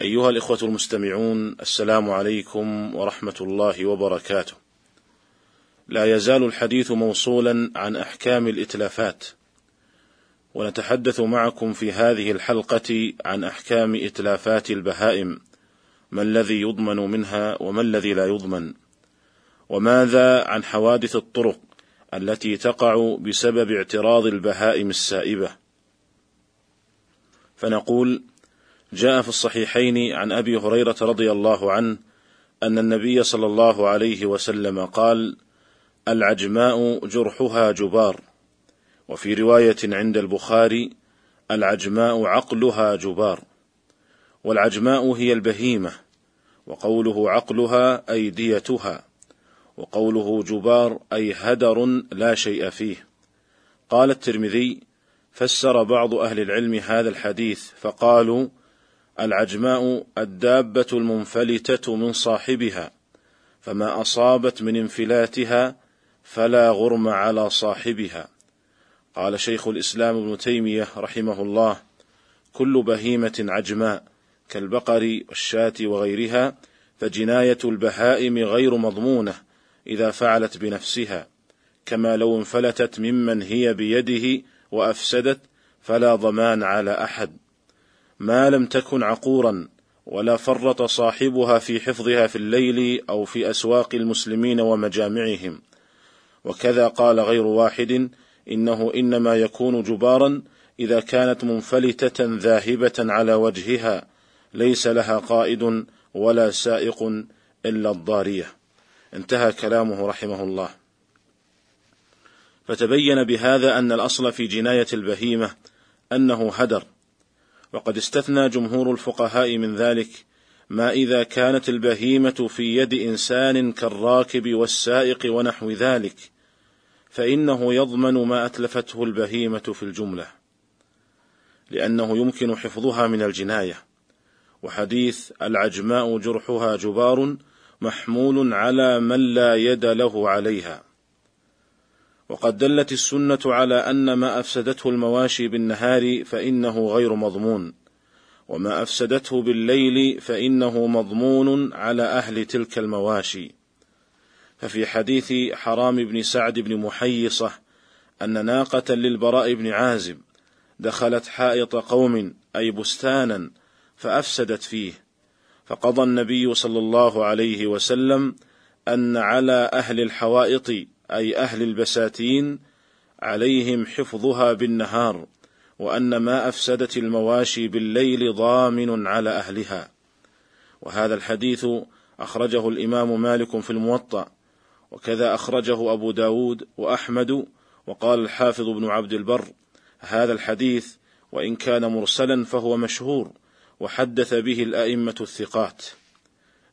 أيها الإخوة المستمعون السلام عليكم ورحمة الله وبركاته. لا يزال الحديث موصولا عن أحكام الإتلافات، ونتحدث معكم في هذه الحلقة عن أحكام إتلافات البهائم، ما الذي يضمن منها وما الذي لا يضمن، وماذا عن حوادث الطرق التي تقع بسبب اعتراض البهائم السائبة. فنقول: جاء في الصحيحين عن أبي هريرة رضي الله عنه أن النبي صلى الله عليه وسلم قال العجماء جرحها جبار. وفي رواية عند البخاري العجماء عقلها جبار. والعجماء هي البهيمة وقوله عقلها اي ديتها وقوله جبار أي هدر لا شيء فيه. قال الترمذي فسر بعض أهل العلم هذا الحديث فقالوا العجماء الدابة المنفلتة من صاحبها فما أصابت من انفلاتها فلا غرم على صاحبها. قال شيخ الإسلام ابن تيمية رحمه الله كل بهيمة عجماء كالبقر والشاة وغيرها فجناية البهائم غير مضمونة إذا فعلت بنفسها كما لو انفلتت ممن هي بيده وأفسدت فلا ضمان على أحد. ما لم تكن عقورا ولا فرط صاحبها في حفظها في الليل أو في أسواق المسلمين ومجامعهم. وكذا قال غير واحد إنه إنما يكون جبارا إذا كانت منفلتة ذاهبة على وجهها ليس لها قائد ولا سائق إلا الضارية. انتهى كلامه رحمه الله. فتبين بهذا أن الأصل في جناية البهيمة أنه هدر وقد استثنى جمهور الفقهاء من ذلك ما إذا كانت البهيمة في يد إنسان كالراكب والسائق ونحو ذلك فإنه يضمن ما أتلفته البهيمة في الجملة لأنه يمكن حفظها من الجناية وحديث العجماء جرحها جبار محمول على من لا يد له عليها. وقد دلت السنة على أن ما أفسدته المواشي بالنهار فإنه غير مضمون، وما أفسدته بالليل فإنه مضمون على أهل تلك المواشي. ففي حديث حرام بن سعد بن محيصة أن ناقة للبراء بن عازب دخلت حائط قوم أي بستانا فأفسدت فيه، فقضى النبي صلى الله عليه وسلم أن على أهل الحوائط أي أهل البساتين عليهم حفظها بالنهار وأن ما أفسدت المواشي بالليل ضامن على أهلها. وهذا الحديث أخرجه الإمام مالك في الموطأ وكذا أخرجه أبو داود وأحمد وقال الحافظ بن عبد البر هذا الحديث وإن كان مرسلا فهو مشهور وحدث به الأئمة الثقات.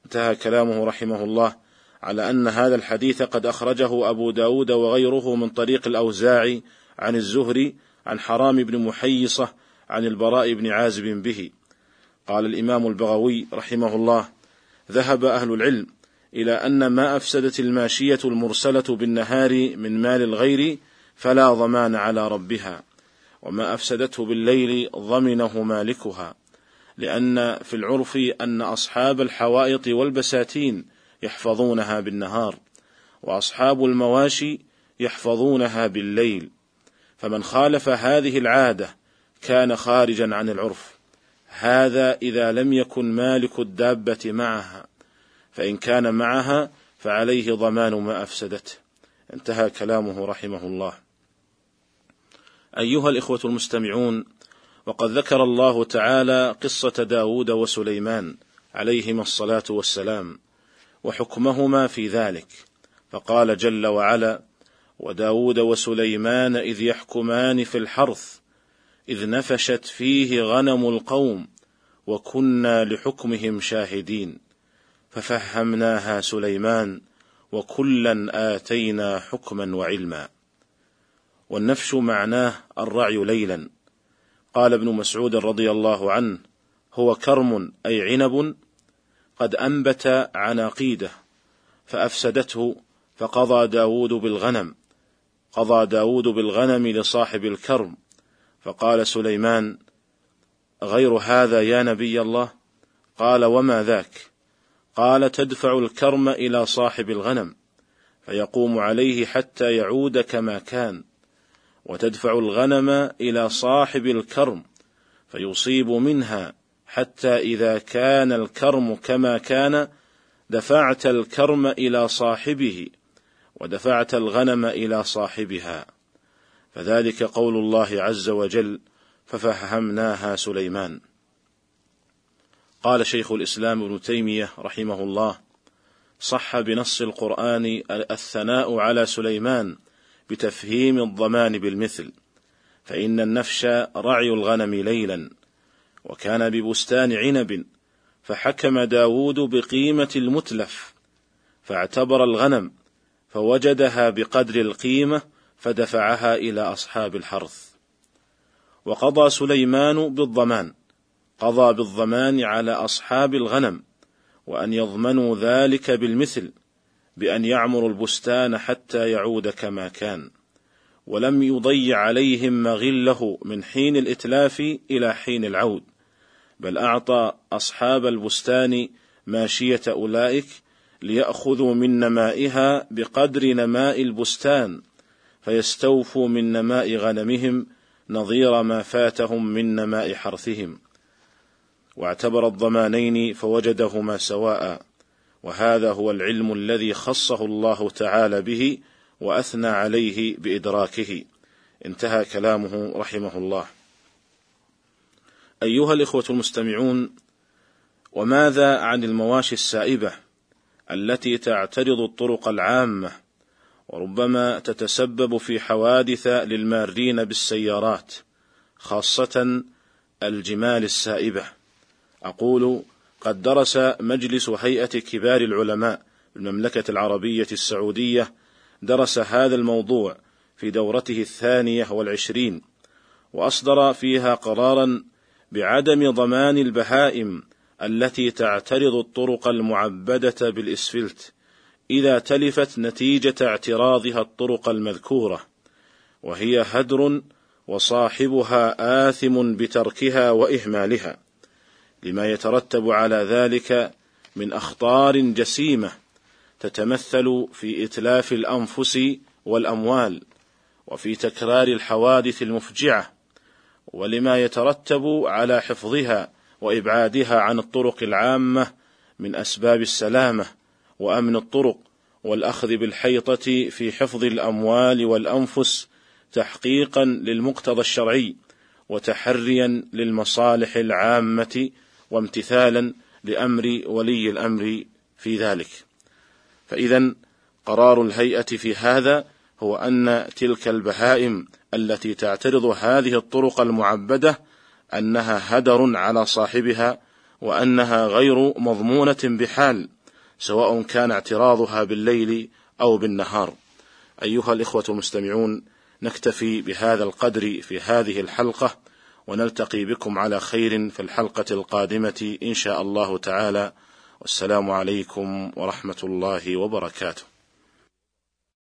انتهى كلامه رحمه الله. على أن هذا الحديث قد أخرجه أبو داود وغيره من طريق الأوزاعي عن الزهري عن حرام بن محيصة عن البراء بن عازب به. قال الإمام البغوي رحمه الله ذهب أهل العلم إلى أن ما أفسدت الماشية المرسلة بالنهار من مال الغير فلا ضمان على ربها وما أفسدته بالليل ضمنه مالكها لأن في العرف أن أصحاب الحوائط والبساتين يحفظونها بالنهار وأصحاب المواشي يحفظونها بالليل. فمن خالف هذه العادة كان خارجا عن العرف. هذا إذا لم يكن مالك الدابة معها فإن كان معها فعليه ضمان ما أفسدته. انتهى كلامه رحمه الله. أيها الإخوة المستمعون وقد ذكر الله تعالى قصة داود وسليمان عليهما الصلاة والسلام. وحكمهما في ذلك. فقال جل وعلا وداود وسليمان إذ يحكمان في الحرث إذ نفشت فيه غنم القوم وكنا لحكمهم شاهدين. ففهمناها سليمان وكلا آتينا حكما وعلما. والنفش معناه الرعي ليلا. قال ابن مسعود رضي الله عنه هو كرم أي عنب قد أنبت عناقيده فأفسدته فقضى داود بالغنم قضى داود بالغنم لصاحب الكرم فقال سليمان غير هذا يا نبي الله؟ قال وما ذاك؟ قال تدفع الكرم إلى صاحب الغنم فيقوم عليه حتى يعود كما كان وتدفع الغنم إلى صاحب الكرم فيصيب منها حتى إذا كان الكرم كما كان دفعت الكرم إلى صاحبه ودفعت الغنم إلى صاحبها. فذلك قول الله عز وجل ففهمناها سليمان. قال شيخ الإسلام ابن تيمية رحمه الله صح بنص القرآن الثناء على سليمان بتفهيم الضمان بالمثل فإن النفش رعي الغنم ليلا. وكان ببستان عنب فحكم داود بقيمة المتلف فاعتبر الغنم فوجدها بقدر القيمة فدفعها إلى أصحاب الحرث. وقضى سليمان بالضمان قضى بالضمان على أصحاب الغنم وأن يضمنوا ذلك بالمثل بأن يعمروا البستان حتى يعود كما كان. ولم يضيع عليهم مغله من حين الإتلاف إلى حين العود. بل أعطى أصحاب البستان ماشية أولئك ليأخذوا من نمائها بقدر نماء البستان فيستوفوا من نماء غنمهم نظير ما فاتهم من نماء حرثهم. واعتبر الضمانين فوجدهما سواء وهذا هو العلم الذي خصه الله تعالى به وأثنى عليه بإدراكه. انتهى كلامه رحمه الله. أيها الإخوة المستمعون وماذا عن المواشي السائبة التي تعترض الطرق العامة وربما تتسبب في حوادث للمارين بالسيارات خاصة الجمال السائبة؟ أقول قد درس مجلس هيئة كبار العلماء بالمملكه العربية السعودية درس هذا الموضوع في دورته الثانية والعشرين وأصدر فيها قرارا بعدم ضمان البهائم التي تعترض الطرق المعبدة بالإسفلت إذا تلفت نتيجة اعتراضها الطرق المذكورة وهي هدر وصاحبها آثم بتركها وإهمالها لما يترتب على ذلك من أخطار جسيمة تتمثل في إتلاف الأنفس والأموال وفي تكرار الحوادث المفجعة ولما يترتب على حفظها وإبعادها عن الطرق العامة من أسباب السلامة وأمن الطرق والأخذ بالحيطة في حفظ الأموال والأنفس تحقيقا للمقتضى الشرعي وتحريا للمصالح العامة وامتثالا لأمر ولي الأمر في ذلك. فاذا قرار الهيئة في هذا هو أن تلك البهائم التي تعترض هذه الطرق المعبدة أنها هدر على صاحبها وأنها غير مضمونة بحال سواء كان اعتراضها بالليل أو بالنهار. أيها الإخوة المستمعون نكتفي بهذا القدر في هذه الحلقة ونلتقي بكم على خير في الحلقة القادمة إن شاء الله تعالى. والسلام عليكم ورحمة الله وبركاته.